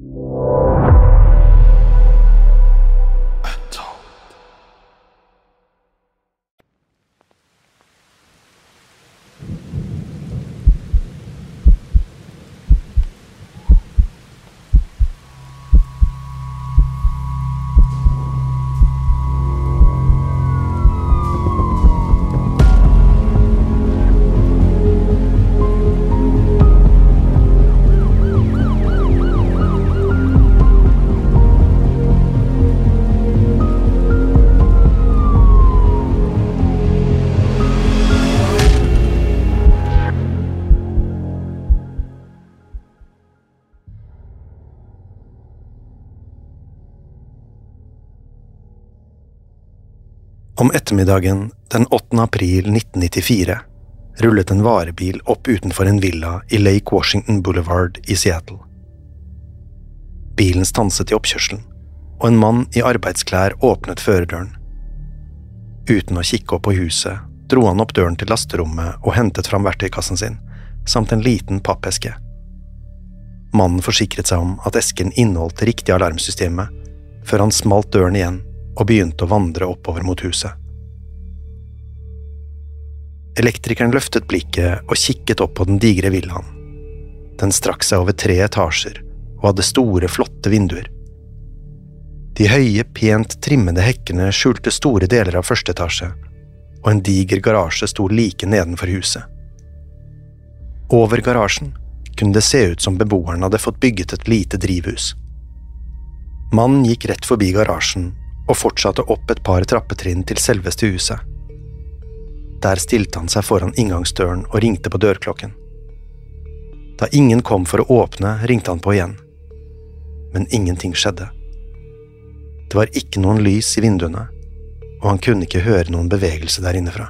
you. Om ettermiddagen den 8. april 1994 rullet en varebil opp utenfor en villa i Lake Washington Boulevard i Seattle. Bilen stanset i oppkjørselen, og en mann i arbeidsklær åpnet førerdøren. Uten å kikke opp på huset dro han opp døren til lasterommet og hentet fram verktøykassen sin, samt en liten pappeske. Mannen forsikret seg om at esken inneholdt det riktige alarmsystemet, før han smalt døren igjen og begynte å vandre oppover mot huset. Elektrikeren løftet blikket og kikket opp på den digre villaen. Den strakk seg over tre etasjer og hadde store, flotte vinduer. De høye, pent trimmede hekkene skjulte store deler av første etasje, og en diger garasje sto like nedenfor huset. Over garasjen kunne det se ut som beboerne hadde fått bygget et lite drivhus. Mannen gikk rett forbi garasjen og fortsatte opp et par trappetrinn til selveste huset. Der stilte han seg foran inngangsdøren og ringte på dørklokken. Da ingen kom for å åpne, ringte han på igjen. Men ingenting skjedde. Det var ikke noen lys i vinduene, og han kunne ikke høre noen bevegelse der innefra.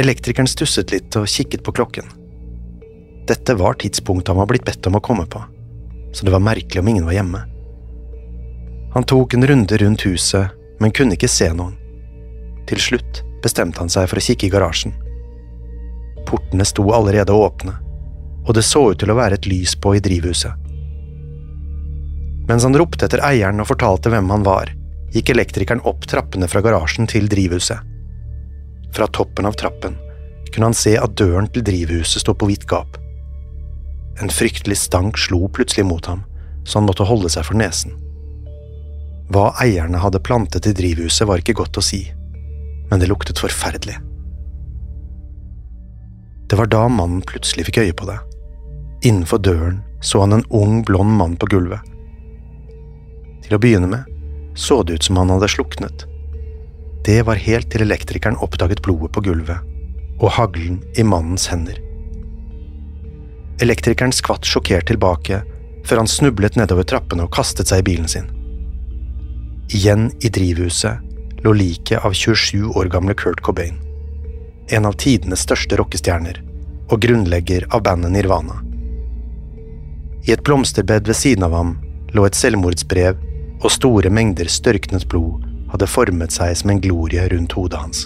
Elektrikeren stusset litt og kikket på klokken. Dette var tidspunktet han var blitt bedt om å komme på, så det var merkelig om ingen var hjemme. Han tok en runde rundt huset, men kunne ikke se noen. Til slutt bestemte han seg for å kikke i garasjen. Portene sto allerede åpne, og det så ut til å være et lys på i drivhuset. Mens han ropte etter eieren og fortalte hvem han var, gikk elektrikeren opp trappene fra garasjen til drivhuset. Fra toppen av trappen kunne han se at døren til drivhuset sto på vidt gap. En fryktelig stank slo plutselig mot ham, så han måtte holde seg for nesen. Hva eierne hadde plantet i drivhuset var ikke godt å si, men det luktet forferdelig. Det var da mannen plutselig fikk øye på det. Innenfor døren så han en ung, blond mann på gulvet. Til å begynne med så det ut som han hadde sluknet. Det var helt til elektrikeren oppdaget blodet på gulvet og haglen i mannens hender. Elektrikeren skvatt sjokkert tilbake før han snublet nedover trappene og kastet seg i bilen sin. Igjen i drivhuset lå liket av 27 år gamle Kurt Cobain, en av tidenes største rockestjerner, og grunnlegger av bandet Nirvana. I et blomsterbed ved siden av ham lå et selvmordsbrev, og store mengder størknet blod hadde formet seg som en glorie rundt hodet hans.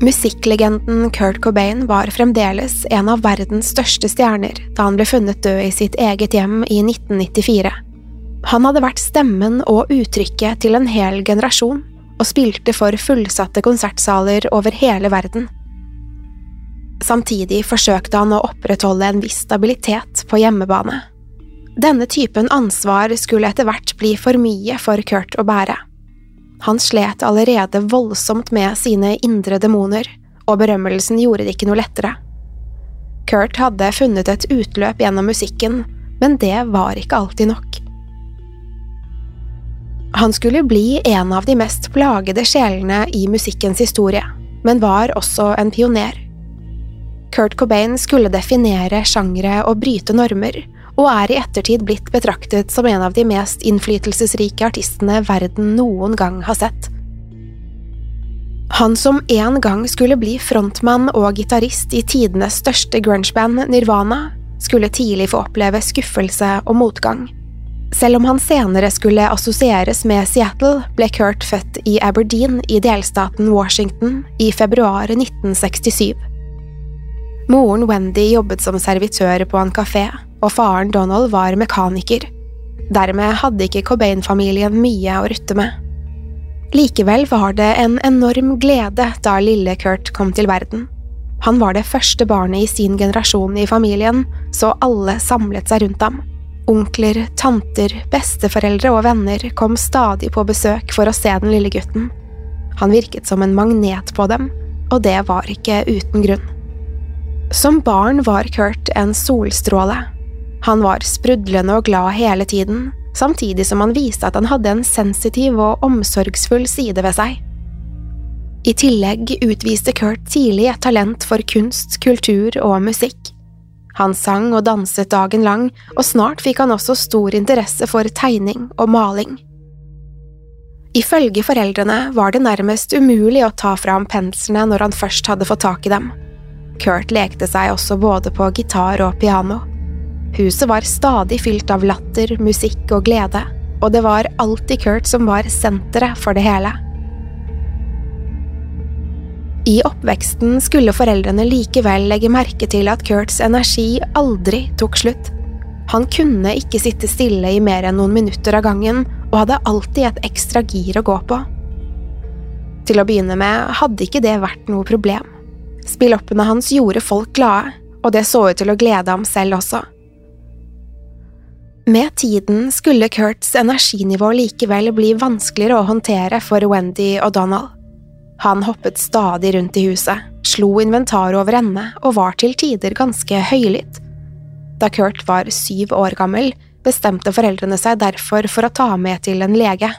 Musikklegenden Kurt Cobain var fremdeles en av verdens største stjerner da han ble funnet død i sitt eget hjem i 1994. Han hadde vært stemmen og uttrykket til en hel generasjon, og spilte for fullsatte konsertsaler over hele verden. Samtidig forsøkte han å opprettholde en viss stabilitet på hjemmebane. Denne typen ansvar skulle etter hvert bli for mye for Kurt å bære. Han slet allerede voldsomt med sine indre demoner, og berømmelsen gjorde det ikke noe lettere. Kurt hadde funnet et utløp gjennom musikken, men det var ikke alltid nok. Han skulle bli en av de mest plagede sjelene i musikkens historie, men var også en pioner. Kurt Cobain skulle definere sjangre og bryte normer, og er i ettertid blitt betraktet som en av de mest innflytelsesrike artistene verden noen gang har sett. Han som en gang skulle bli frontmann og gitarist i tidenes største grungeband Nirvana, skulle tidlig få oppleve skuffelse og motgang. Selv om han senere skulle assosieres med Seattle, ble Kurt født i Aberdeen i delstaten Washington i februar 1967. Moren Wendy jobbet som servitør på en kafé, og faren Donald var mekaniker. Dermed hadde ikke Cobain-familien mye å rutte med. Likevel var det en enorm glede da lille Kurt kom til verden. Han var det første barnet i sin generasjon i familien, så alle samlet seg rundt ham. Onkler, tanter, besteforeldre og venner kom stadig på besøk for å se den lille gutten. Han virket som en magnet på dem, og det var ikke uten grunn. Som barn var Kurt en solstråle, han var sprudlende og glad hele tiden, samtidig som han viste at han hadde en sensitiv og omsorgsfull side ved seg. I tillegg utviste Kurt tidlig et talent for kunst, kultur og musikk. Han sang og danset dagen lang, og snart fikk han også stor interesse for tegning og maling. Ifølge foreldrene var det nærmest umulig å ta fra ham penslene når han først hadde fått tak i dem. Kurt lekte seg også både på gitar og piano. Huset var stadig fylt av latter, musikk og glede, og det var alltid Kurt som var senteret for det hele. I oppveksten skulle foreldrene likevel legge merke til at Kurts energi aldri tok slutt. Han kunne ikke sitte stille i mer enn noen minutter av gangen, og hadde alltid et ekstra gir å gå på. Til å begynne med hadde ikke det vært noe problem. Spilloppene hans gjorde folk glade, og det så ut til å glede ham selv også. Med tiden skulle Kurts energinivå likevel bli vanskeligere å håndtere for Wendy og Donald. Han hoppet stadig rundt i huset, slo inventaret over ende og var til tider ganske høylytt. Da Kurt var syv år gammel, bestemte foreldrene seg derfor for å ta med til en lege.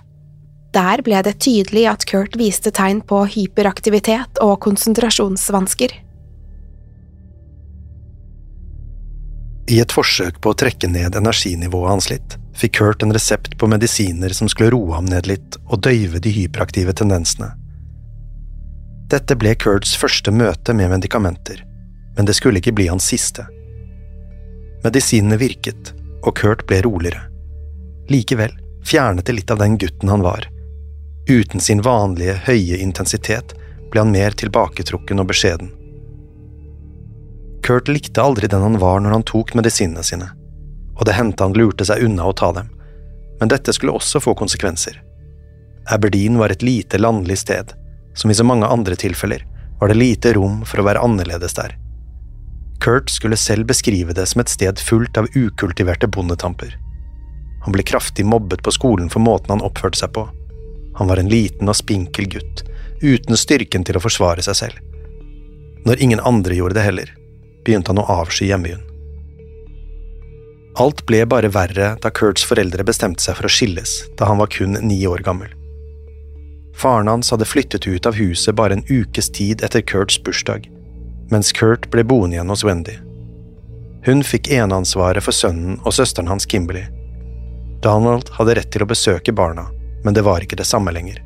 Der ble det tydelig at Kurt viste tegn på hyperaktivitet og konsentrasjonsvansker. I et forsøk på å trekke ned energinivået hans litt, fikk Kurt en resept på medisiner som skulle roe ham ned litt og døyve de hyperaktive tendensene. Dette ble Kurts første møte med medikamenter, men det skulle ikke bli hans siste. Medisinene virket, og Kurt ble roligere. Likevel fjernet det litt av den gutten han var. Uten sin vanlige, høye intensitet ble han mer tilbaketrukken og beskjeden. Kurt likte aldri den han var når han tok medisinene sine, og det hendte han lurte seg unna å ta dem, men dette skulle også få konsekvenser. Aberdeen var et lite landlig sted, som i så mange andre tilfeller var det lite rom for å være annerledes der. Kurt skulle selv beskrive det som et sted fullt av ukultiverte bondetamper. Han ble kraftig mobbet på skolen for måten han oppførte seg på. Han var en liten og spinkel gutt, uten styrken til å forsvare seg selv. Når ingen andre gjorde det heller, begynte han å avsky hjembyen. Alt ble bare verre da Kurts foreldre bestemte seg for å skilles da han var kun ni år gammel. Faren hans hadde flyttet ut av huset bare en ukes tid etter Kurts bursdag, mens Kurt ble boende igjen hos Wendy. Hun fikk eneansvaret for sønnen og søsteren hans Kimberley. Donald hadde rett til å besøke barna, men det var ikke det samme lenger.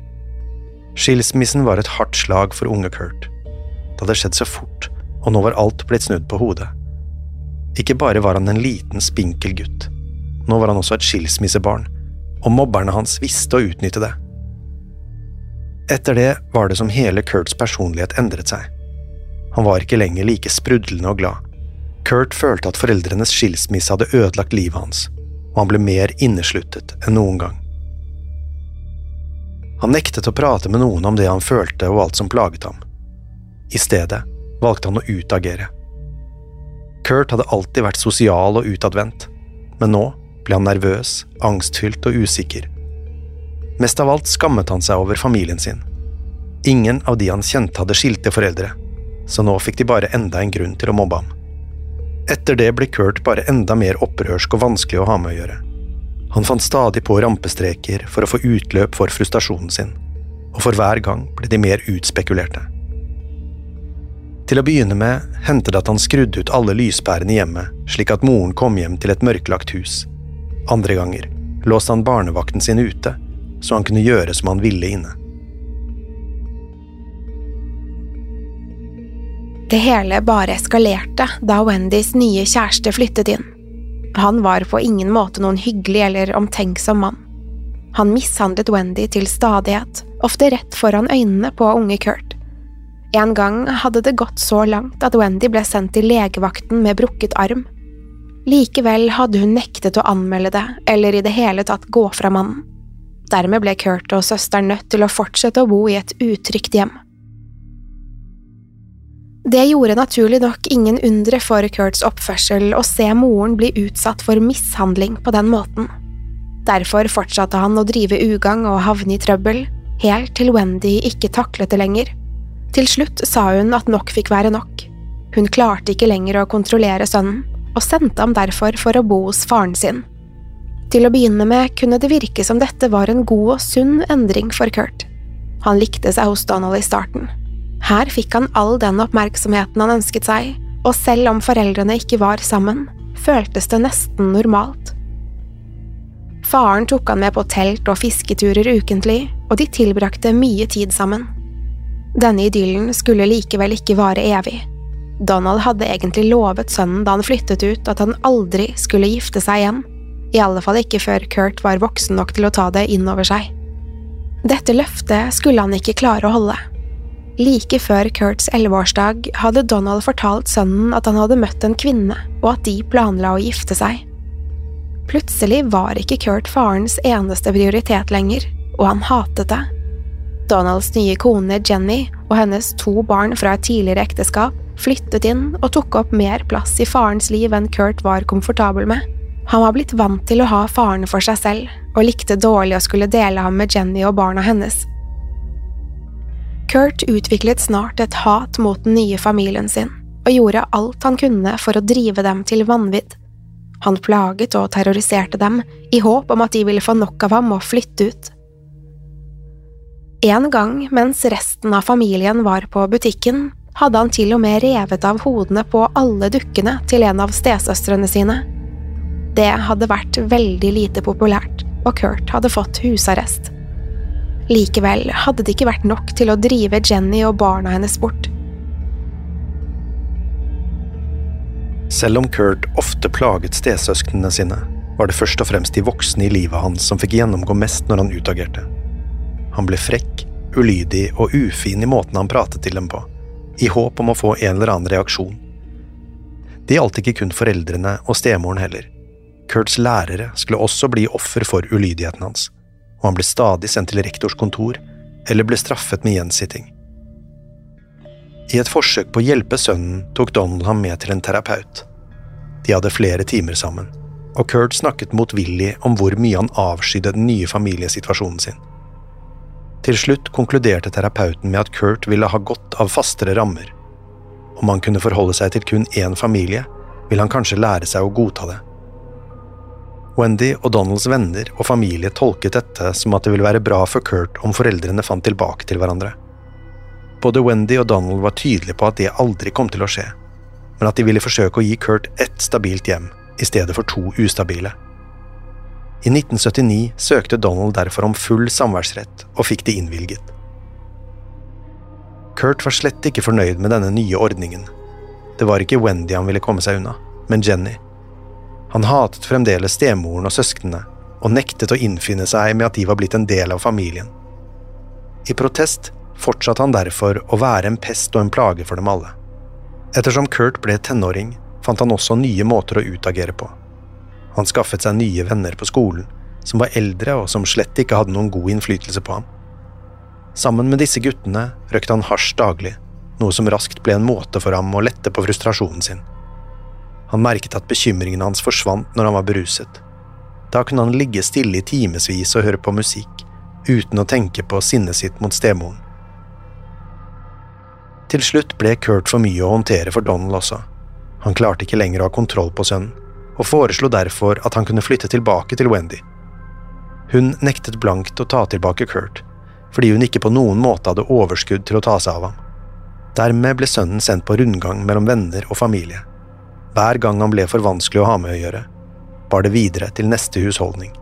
Skilsmissen var et hardt slag for unge Kurt. Det hadde skjedd så fort, og nå var alt blitt snudd på hodet. Ikke bare var han en liten, spinkel gutt. Nå var han også et skilsmissebarn, og mobberne hans visste å utnytte det. Etter det var det som hele Kurts personlighet endret seg. Han var ikke lenger like sprudlende og glad. Kurt følte at foreldrenes skilsmisse hadde ødelagt livet hans, og han ble mer innesluttet enn noen gang. Han nektet å prate med noen om det han følte og alt som plaget ham. I stedet valgte han å utagere. Kurt hadde alltid vært sosial og utadvendt, men nå ble han nervøs, angstfylt og usikker. Mest av alt skammet han seg over familien sin. Ingen av de han kjente hadde skilte foreldre, så nå fikk de bare enda en grunn til å mobbe ham. Etter det ble Kurt bare enda mer opprørsk og vanskelig å ha med å gjøre. Han fant stadig på rampestreker for å få utløp for frustrasjonen sin, og for hver gang ble de mer utspekulerte. Til å begynne med hendte det at han skrudde ut alle lyspærene i hjemmet, slik at moren kom hjem til et mørklagt hus. Andre ganger låste han barnevakten sin ute, så han kunne gjøre som han ville inne. Det hele bare eskalerte da Wendys nye kjæreste flyttet inn. Han var på ingen måte noen hyggelig eller omtenksom mann. Han mishandlet Wendy til stadighet, ofte rett foran øynene på unge Kurt. En gang hadde det gått så langt at Wendy ble sendt til legevakten med brukket arm. Likevel hadde hun nektet å anmelde det, eller i det hele tatt gå fra mannen. Dermed ble Kurt og søsteren nødt til å fortsette å bo i et utrygt hjem. Det gjorde naturlig nok ingen undre for Kurts oppførsel å se moren bli utsatt for mishandling på den måten. Derfor fortsatte han å drive ugagn og havne i trøbbel, helt til Wendy ikke taklet det lenger. Til slutt sa hun at nok fikk være nok. Hun klarte ikke lenger å kontrollere sønnen, og sendte ham derfor for å bo hos faren sin. Til å begynne med kunne det virke som dette var en god og sunn endring for Kurt. Han likte seg hos Donald i starten. Her fikk han all den oppmerksomheten han ønsket seg, og selv om foreldrene ikke var sammen, føltes det nesten normalt. Faren tok han med på telt og fisketurer ukentlig, og de tilbrakte mye tid sammen. Denne idyllen skulle likevel ikke vare evig. Donald hadde egentlig lovet sønnen da han flyttet ut at han aldri skulle gifte seg igjen, i alle fall ikke før Kurt var voksen nok til å ta det inn over seg. Dette løftet skulle han ikke klare å holde. Like før Kurts elleveårsdag hadde Donald fortalt sønnen at han hadde møtt en kvinne, og at de planla å gifte seg. Plutselig var ikke Kurt farens eneste prioritet lenger, og han hatet det. Donalds nye kone Jenny og hennes to barn fra et tidligere ekteskap flyttet inn og tok opp mer plass i farens liv enn Kurt var komfortabel med. Han var blitt vant til å ha faren for seg selv, og likte dårlig å skulle dele ham med Jenny og barna hennes. Kurt utviklet snart et hat mot den nye familien sin, og gjorde alt han kunne for å drive dem til vanvidd. Han plaget og terroriserte dem, i håp om at de ville få nok av ham og flytte ut. En gang mens resten av familien var på butikken, hadde han til og med revet av hodene på alle dukkene til en av stesøstrene sine. Det hadde vært veldig lite populært, og Kurt hadde fått husarrest. Likevel hadde det ikke vært nok til å drive Jenny og barna hennes bort. Selv om Kurt ofte plaget stesøsknene sine, var det først og fremst de voksne i livet hans som fikk gjennomgå mest når han utagerte. Han ble frekk, ulydig og ufin i måten han pratet til dem på, i håp om å få en eller annen reaksjon. Det gjaldt ikke kun foreldrene og stemoren heller. Kurts lærere skulle også bli offer for ulydigheten hans og han ble stadig sendt til rektors kontor eller ble straffet med gjensitting. I et forsøk på å hjelpe sønnen tok Donald ham med til en terapeut. De hadde flere timer sammen, og Kurt snakket motvillig om hvor mye han avskydde den nye familiesituasjonen sin. Til slutt konkluderte terapeuten med at Kurt ville ha godt av fastere rammer. Om han kunne forholde seg til kun én familie, ville han kanskje lære seg å godta det. Wendy og Donalds venner og familie tolket dette som at det ville være bra for Kurt om foreldrene fant tilbake til hverandre. Både Wendy og Donald var tydelige på at det aldri kom til å skje, men at de ville forsøke å gi Kurt ett stabilt hjem i stedet for to ustabile. I 1979 søkte Donald derfor om full samværsrett og fikk det innvilget. Kurt var slett ikke fornøyd med denne nye ordningen. Det var ikke Wendy han ville komme seg unna, men Jenny. Han hatet fremdeles stemoren og søsknene, og nektet å innfinne seg med at de var blitt en del av familien. I protest fortsatte han derfor å være en pest og en plage for dem alle. Ettersom Kurt ble tenåring, fant han også nye måter å utagere på. Han skaffet seg nye venner på skolen, som var eldre og som slett ikke hadde noen god innflytelse på ham. Sammen med disse guttene røkte han hasj daglig, noe som raskt ble en måte for ham å lette på frustrasjonen sin. Han merket at bekymringene hans forsvant når han var beruset. Da kunne han ligge stille i timevis og høre på musikk, uten å tenke på sinnet sitt mot stemoren. Til slutt ble Kurt for mye å håndtere for Donald også. Han klarte ikke lenger å ha kontroll på sønnen, og foreslo derfor at han kunne flytte tilbake til Wendy. Hun nektet blankt å ta tilbake Kurt, fordi hun ikke på noen måte hadde overskudd til å ta seg av ham. Dermed ble sønnen sendt på rundgang mellom venner og familie. Hver gang han ble for vanskelig å ha med å gjøre, bar det videre til neste husholdning.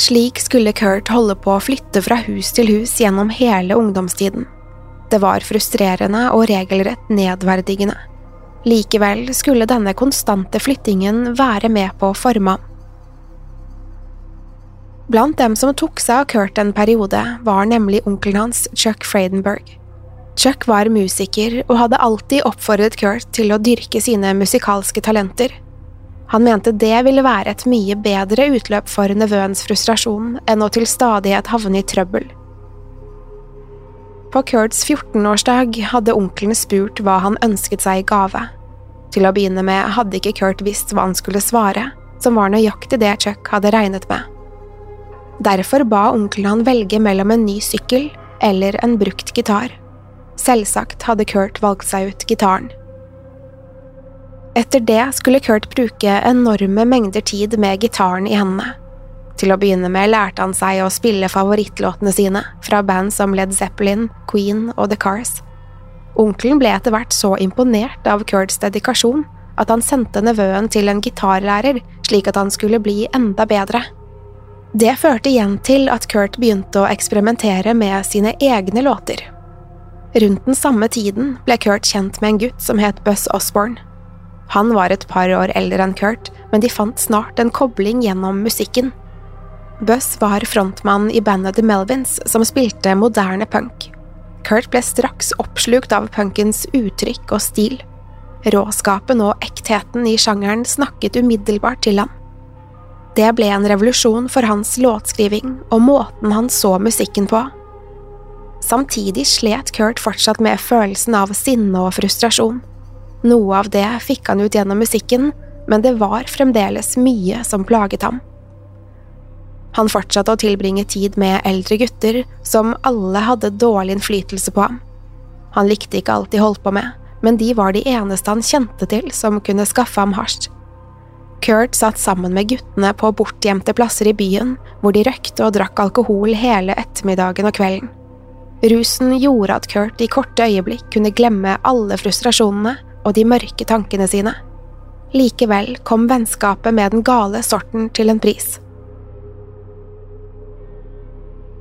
Slik skulle Kurt holde på å flytte fra hus til hus gjennom hele ungdomstiden. Det var frustrerende og regelrett nedverdigende. Likevel skulle denne konstante flyttingen være med på å forme ham. Blant dem som tok seg av Kurt en periode, var nemlig onkelen hans, Chuck Freidenberg. Chuck var musiker og hadde alltid oppfordret Kurt til å dyrke sine musikalske talenter. Han mente det ville være et mye bedre utløp for nevøens frustrasjon enn å til stadighet havne i trøbbel. På Kurts 14-årsdag hadde onkelen spurt hva han ønsket seg i gave. Til å begynne med hadde ikke Kurt visst hva han skulle svare, som var nøyaktig det Chuck hadde regnet med. Derfor ba onkelen han velge mellom en ny sykkel eller en brukt gitar. Selvsagt hadde Kurt valgt seg ut gitaren. Etter det skulle Kurt bruke enorme mengder tid med gitaren i hendene. Til å begynne med lærte han seg å spille favorittlåtene sine fra band som Led Zeppelin, Queen og The Cars. Onkelen ble etter hvert så imponert av Kurts dedikasjon at han sendte nevøen til en gitarlærer slik at han skulle bli enda bedre. Det førte igjen til at Kurt begynte å eksperimentere med sine egne låter. Rundt den samme tiden ble Kurt kjent med en gutt som het Buss Osborne. Han var et par år eldre enn Kurt, men de fant snart en kobling gjennom musikken. Buss var frontmann i bandet The Melvins, som spilte moderne punk. Kurt ble straks oppslukt av punkens uttrykk og stil. Råskapen og ektheten i sjangeren snakket umiddelbart til ham. Det ble en revolusjon for hans låtskriving og måten han så musikken på. Samtidig slet Kurt fortsatt med følelsen av sinne og frustrasjon. Noe av det fikk han ut gjennom musikken, men det var fremdeles mye som plaget ham. Han fortsatte å tilbringe tid med eldre gutter som alle hadde dårlig innflytelse på ham. Han likte ikke alt de holdt på med, men de var de eneste han kjente til som kunne skaffe ham hasj. Kurt satt sammen med guttene på bortgjemte plasser i byen, hvor de røkte og drakk alkohol hele ettermiddagen og kvelden. Rusen gjorde at Kurt i korte øyeblikk kunne glemme alle frustrasjonene og de mørke tankene sine. Likevel kom vennskapet med den gale sorten til en pris.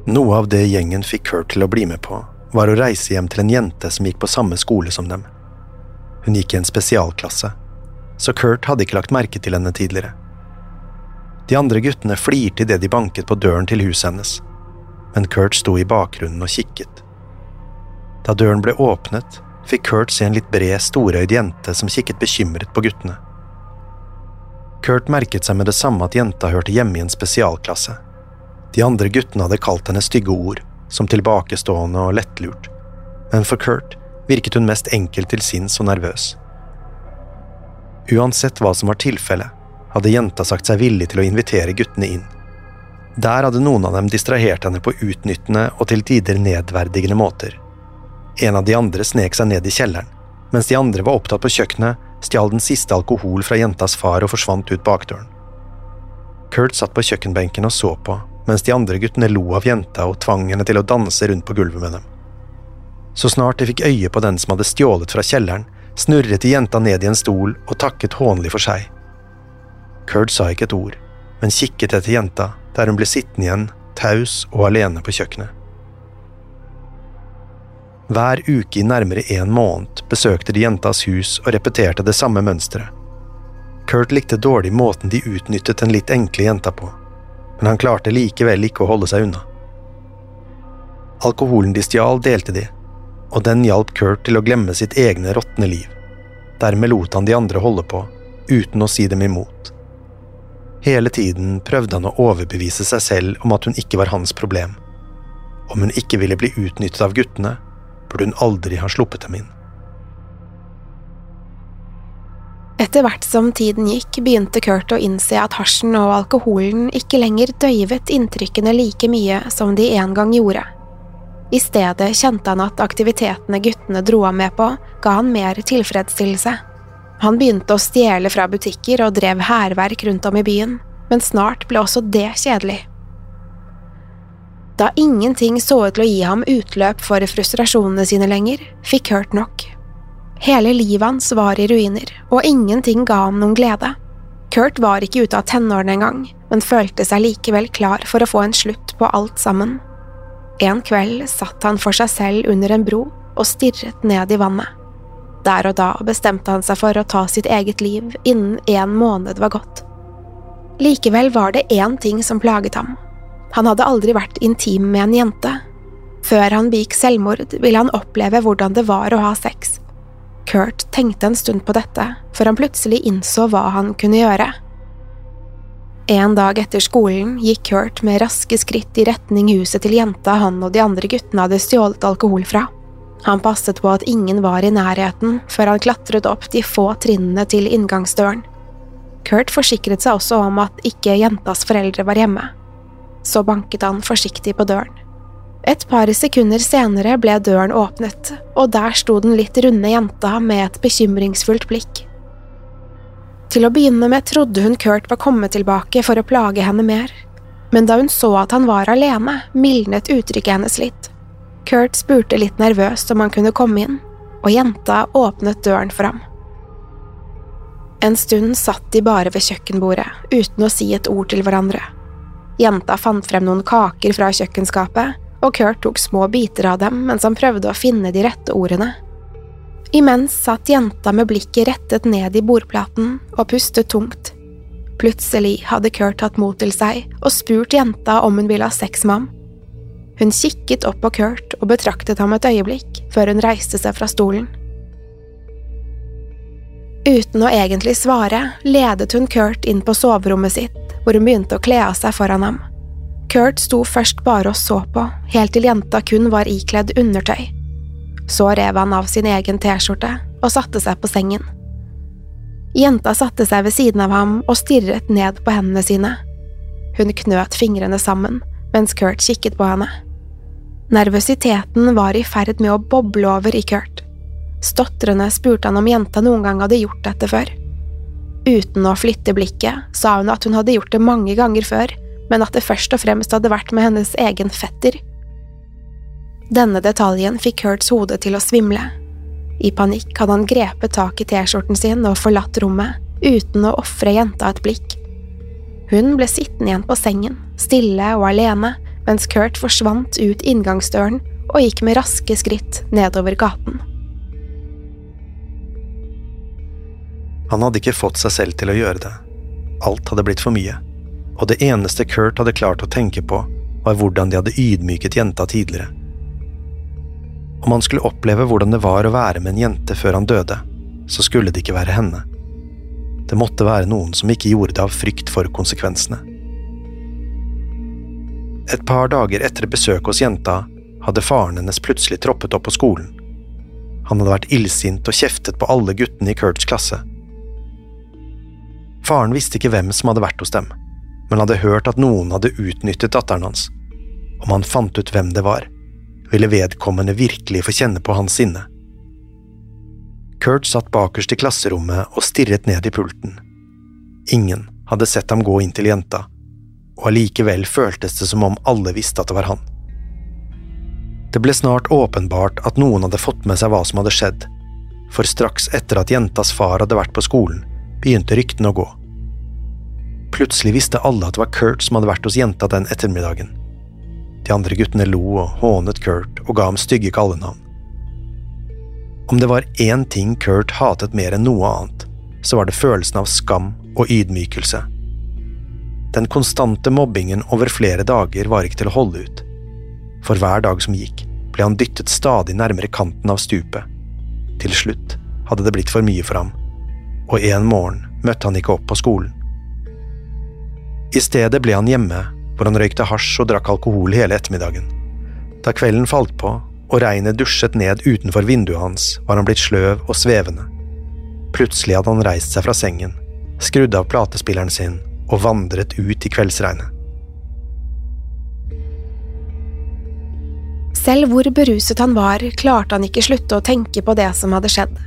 Noe av det gjengen fikk Kurt til å bli med på, var å reise hjem til en jente som gikk på samme skole som dem. Hun gikk i en spesialklasse så Kurt hadde ikke lagt merke til henne tidligere. De andre guttene flirte idet de banket på døren til huset hennes, men Kurt sto i bakgrunnen og kikket. Da døren ble åpnet, fikk Kurt se en litt bred, storøyd jente som kikket bekymret på guttene. Kurt merket seg med det samme at jenta hørte hjemme i en spesialklasse. De andre guttene hadde kalt henne stygge ord, som tilbakestående og lettlurt, men for Kurt virket hun mest enkel til sinns og nervøs. Uansett hva som var tilfellet, hadde jenta sagt seg villig til å invitere guttene inn. Der hadde noen av dem distrahert henne på utnyttende og til tider nedverdigende måter. En av de andre snek seg ned i kjelleren. Mens de andre var opptatt på kjøkkenet, stjal den siste alkohol fra jentas far og forsvant ut bakdøren. Kurt satt på kjøkkenbenken og så på, mens de andre guttene lo av jenta og tvang henne til å danse rundt på gulvet med dem. Så snart de fikk øye på den som hadde stjålet fra kjelleren, snurret de jenta ned i en stol og takket hånlig for seg. Kurt sa ikke et ord, men kikket etter jenta der hun ble sittende igjen, taus og alene på kjøkkenet. Hver uke i nærmere en måned besøkte de jentas hus og repeterte det samme mønsteret. Kurt likte dårlig måten de utnyttet den litt enkle jenta på, men han klarte likevel ikke å holde seg unna. Alkoholen de stjal, delte de, og den hjalp Kurt til å glemme sitt egne råtne liv. Dermed lot han de andre holde på, uten å si dem imot. Hele tiden prøvde han å overbevise seg selv om at hun ikke var hans problem. Om hun ikke ville bli utnyttet av guttene, burde hun aldri ha sluppet dem inn. Etter hvert som tiden gikk, begynte Kurt å innse at hasjen og alkoholen ikke lenger døyvet inntrykkene like mye som de en gang gjorde. I stedet kjente han at aktivitetene guttene dro ham med på, ga han mer tilfredsstillelse. Han begynte å stjele fra butikker og drev hærverk rundt om i byen, men snart ble også det kjedelig. Da ingenting så ut til å gi ham utløp for frustrasjonene sine lenger, fikk Kurt nok. Hele livet hans var i ruiner, og ingenting ga ham noen glede. Kurt var ikke ute av tenårene engang, men følte seg likevel klar for å få en slutt på alt sammen. En kveld satt han for seg selv under en bro og stirret ned i vannet. Der og da bestemte han seg for å ta sitt eget liv innen en måned var gått. Likevel var det én ting som plaget ham. Han hadde aldri vært intim med en jente. Før han begikk selvmord, ville han oppleve hvordan det var å ha sex. Kurt tenkte en stund på dette, før han plutselig innså hva han kunne gjøre. En dag etter skolen gikk Kurt med raske skritt i retning huset til jenta han og de andre guttene hadde stjålet alkohol fra. Han passet på at ingen var i nærheten før han klatret opp de få trinnene til inngangsdøren. Kurt forsikret seg også om at ikke jentas foreldre var hjemme. Så banket han forsiktig på døren. Et par sekunder senere ble døren åpnet, og der sto den litt runde jenta med et bekymringsfullt blikk. Til å begynne med trodde hun Kurt var kommet tilbake for å plage henne mer, men da hun så at han var alene, mildnet uttrykket hennes litt. Kurt spurte litt nervøst om han kunne komme inn, og jenta åpnet døren for ham. En stund satt de bare ved kjøkkenbordet, uten å si et ord til hverandre. Jenta fant frem noen kaker fra kjøkkenskapet, og Kurt tok små biter av dem mens han prøvde å finne de rette ordene. Imens satt jenta med blikket rettet ned i bordplaten og pustet tungt. Plutselig hadde Kurt tatt mot til seg og spurt jenta om hun ville ha sex med ham. Hun kikket opp på Kurt og betraktet ham et øyeblikk før hun reiste seg fra stolen. Uten å egentlig svare ledet hun Kurt inn på soverommet sitt, hvor hun begynte å kle av seg foran ham. Kurt sto først bare og så på, helt til jenta kun var ikledd undertøy. Så rev han av sin egen T-skjorte og satte seg på sengen. Jenta satte seg ved siden av ham og stirret ned på hendene sine. Hun knøt fingrene sammen mens Kurt kikket på henne. Nervøsiteten var i ferd med å boble over i Kurt. Stotrende spurte han om jenta noen gang hadde gjort dette før. Uten å flytte blikket sa hun at hun hadde gjort det mange ganger før, men at det først og fremst hadde vært med hennes egen fetter. Denne detaljen fikk Kurts hode til å svimle. I panikk hadde han grepet tak i T-skjorten sin og forlatt rommet, uten å ofre jenta et blikk. Hun ble sittende igjen på sengen, stille og alene, mens Kurt forsvant ut inngangsdøren og gikk med raske skritt nedover gaten. Han hadde ikke fått seg selv til å gjøre det. Alt hadde blitt for mye, og det eneste Kurt hadde klart å tenke på, var hvordan de hadde ydmyket jenta tidligere. Om han skulle oppleve hvordan det var å være med en jente før han døde, så skulle det ikke være henne. Det måtte være noen som ikke gjorde det av frykt for konsekvensene. Et par dager etter besøket hos jenta hadde faren hennes plutselig troppet opp på skolen. Han hadde vært illsint og kjeftet på alle guttene i Kurts klasse. Faren visste ikke hvem som hadde vært hos dem, men hadde hørt at noen hadde utnyttet datteren hans. Om han fant ut hvem det var, ville vedkommende virkelig få kjenne på hans sinne. Kurt satt bakerst i klasserommet og stirret ned i pulten. Ingen hadde sett ham gå inn til jenta, og allikevel føltes det som om alle visste at det var han. Det ble snart åpenbart at noen hadde fått med seg hva som hadde skjedd, for straks etter at jentas far hadde vært på skolen, begynte ryktene å gå. Plutselig visste alle at det var Kurt som hadde vært hos jenta den ettermiddagen. De andre guttene lo og hånet Kurt og ga ham stygge kallenavn. Om det var én ting Kurt hatet mer enn noe annet, så var det følelsen av skam og ydmykelse. Den konstante mobbingen over flere dager var ikke til å holde ut. For hver dag som gikk, ble han dyttet stadig nærmere kanten av stupet. Til slutt hadde det blitt for mye for ham, og en morgen møtte han ikke opp på skolen. I stedet ble han hjemme, hvor han røykte hasj og drakk alkohol hele ettermiddagen. Da kvelden falt på og regnet dusjet ned utenfor vinduet hans, var han blitt sløv og svevende. Plutselig hadde han reist seg fra sengen, skrudd av platespilleren sin og vandret ut i kveldsregnet. Selv hvor beruset han var, klarte han ikke slutte å tenke på det som hadde skjedd.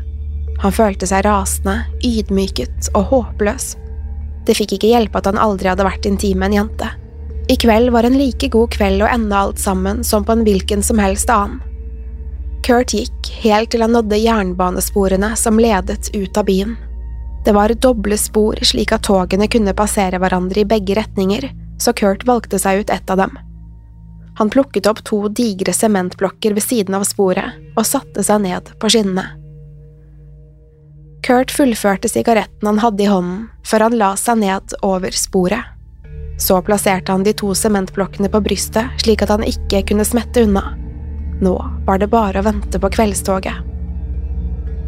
Han følte seg rasende, ydmyket og håpløs. Det fikk ikke hjelpe at han aldri hadde vært intim med en jente. I kveld var en like god kveld å ende alt sammen som på en hvilken som helst annen. Kurt gikk helt til han nådde jernbanesporene som ledet ut av byen. Det var doble spor slik at togene kunne passere hverandre i begge retninger, så Kurt valgte seg ut ett av dem. Han plukket opp to digre sementblokker ved siden av sporet og satte seg ned på skinnene. Kurt fullførte sigaretten han hadde i hånden, før han la seg ned over sporet. Så plasserte han de to sementblokkene på brystet slik at han ikke kunne smette unna. Nå var det bare å vente på kveldstoget.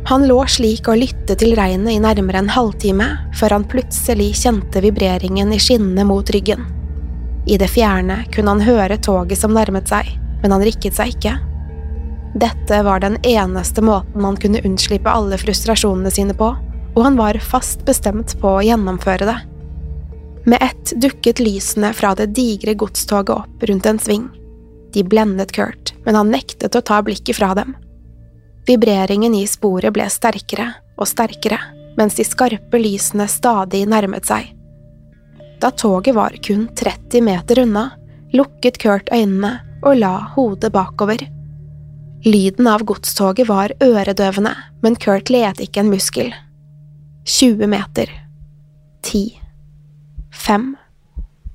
Han lå slik og lyttet til regnet i nærmere en halvtime, før han plutselig kjente vibreringen i skinnene mot ryggen. I det fjerne kunne han høre toget som nærmet seg, men han rikket seg ikke. Dette var den eneste måten han kunne unnslippe alle frustrasjonene sine på, og han var fast bestemt på å gjennomføre det. Med ett dukket lysene fra det digre godstoget opp rundt en sving. De blendet Kurt, men han nektet å ta blikket fra dem. Vibreringen i sporet ble sterkere og sterkere, mens de skarpe lysene stadig nærmet seg. Da toget var kun 30 meter unna, lukket Kurt øynene og la hodet bakover. Lyden av godstoget var øredøvende, men Kurt let ikke en muskel. 20 meter. 10. 5.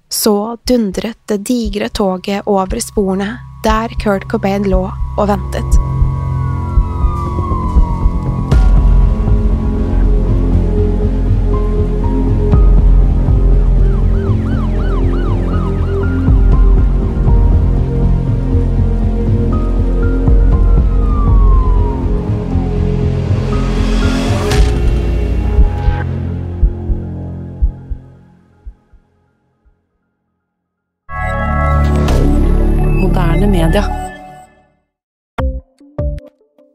Så dundret det digre toget over sporene der Kurt Cobain lå og ventet.